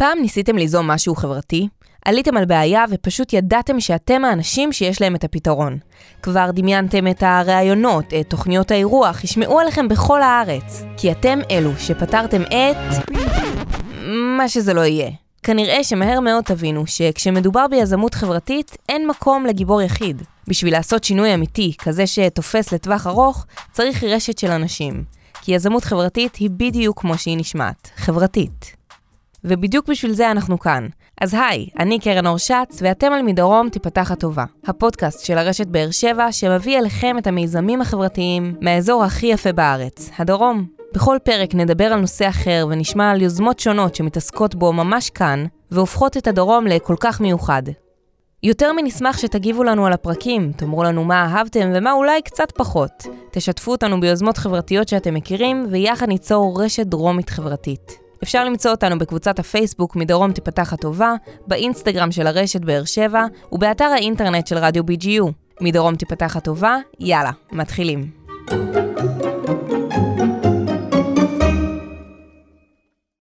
פעם ניסיתם ליזום משהו חברתי? עליתם על בעיה ופשוט ידעתם שאתם האנשים שיש להם את הפתרון. כבר דמיינתם את הראיונות, את תוכניות האירוח, ישמעו עליכם בכל הארץ. כי אתם אלו שפתרתם את... מה שזה לא יהיה. כנראה שמהר מאוד תבינו שכשמדובר ביזמות חברתית, אין מקום לגיבור יחיד. בשביל לעשות שינוי אמיתי, כזה שתופס לטווח ארוך, צריך רשת של אנשים. כי יזמות חברתית היא בדיוק כמו שהיא נשמעת, חברתית. ובדיוק בשביל זה אנחנו כאן. אז היי, אני קרן אור שץ, ואתם על מדרום תיפתח הטובה. הפודקאסט של הרשת באר שבע, שמביא אליכם את המיזמים החברתיים מהאזור הכי יפה בארץ, הדרום. בכל פרק נדבר על נושא אחר ונשמע על יוזמות שונות שמתעסקות בו ממש כאן, והופכות את הדרום לכל כך מיוחד. יותר מנשמח שתגיבו לנו על הפרקים, תאמרו לנו מה אהבתם ומה אולי קצת פחות. תשתפו אותנו ביוזמות חברתיות שאתם מכירים, ויחד ניצור רשת דרומית חברתית. אפשר למצוא אותנו בקבוצת הפייסבוק מדרום תיפתח הטובה, באינסטגרם של הרשת באר שבע, ובאתר האינטרנט של רדיו BGU. מדרום תיפתח הטובה, יאללה, מתחילים. thank you